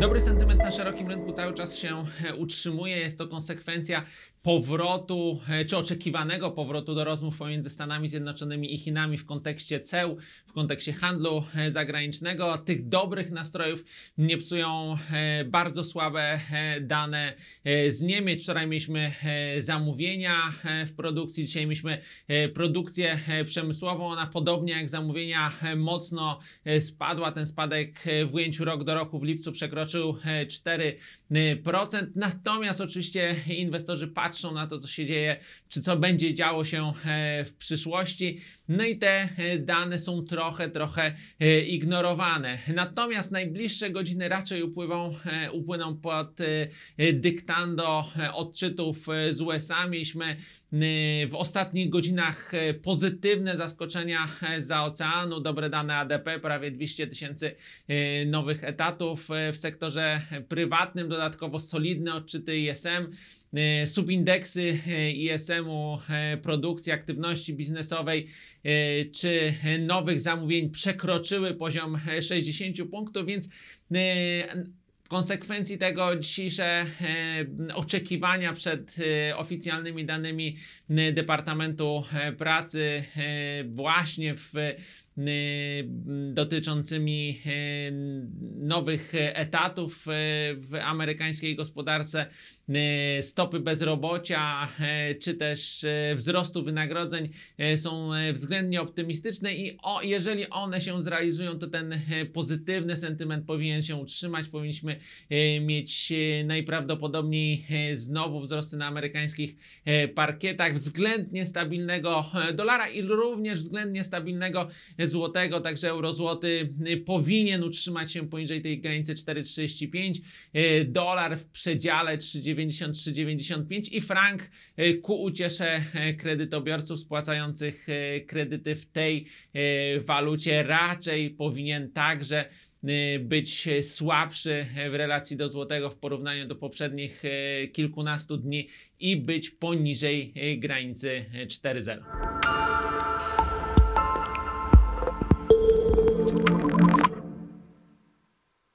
Dobry sentyment na szerokim rynku cały czas się utrzymuje. Jest to konsekwencja powrotu, e, czy oczekiwanego powrotu do rozmów pomiędzy Stanami Zjednoczonymi i Chinami w kontekście ceł, w kontekście handlu e, zagranicznego. Tych dobrych nastrojów nie psują e, bardzo słabe dane z Niemiec. Wczoraj mieliśmy zamówienia w produkcji, dzisiaj mieliśmy produkcję przemysłową. Ona podobnie jak zamówienia mocno spadła. Ten spadek w ujęciu rok do roku w lipcu przekroczył e, 4%. Natomiast oczywiście inwestorzy patrzą na to, co się dzieje, czy co będzie działo się e, w przyszłości. No i te e, dane są trochę, trochę e, ignorowane. Natomiast najbliższe godziny raczej upływą, upłyną pod dyktando odczytów z USA. Mieliśmy w ostatnich godzinach e, pozytywne zaskoczenia e, za oceanu, dobre dane ADP, prawie 200 tysięcy e, nowych etatów w sektorze prywatnym, dodatkowo solidne odczyty ISM. Subindeksy ISM-u produkcji, aktywności biznesowej czy nowych zamówień przekroczyły poziom e, 60 punktów, więc konsekwencji tego dzisiejsze e, oczekiwania przed e, oficjalnymi danymi e, Departamentu Pracy właśnie w dotyczącymi e, nowych etatów e, w amerykańskiej gospodarce, stopy bezrobocia czy też wzrostu wynagrodzeń są względnie optymistyczne i o, jeżeli one się zrealizują, to ten pozytywny sentyment powinien się utrzymać. Powinniśmy mieć najprawdopodobniej znowu wzrosty na amerykańskich parkietach, względnie stabilnego dolara i również względnie stabilnego złotego, także euro-złoty y, powinien utrzymać się poniżej tej granicy 4,35, y, dolar w przedziale 3,90-3,95 i frank y, ku uciesze kredytobiorców spłacających kredyty w tej walucie raczej powinien także być słabszy w relacji do złotego w porównaniu do poprzednich kilkunastu dni i być poniżej granicy y, 4,0.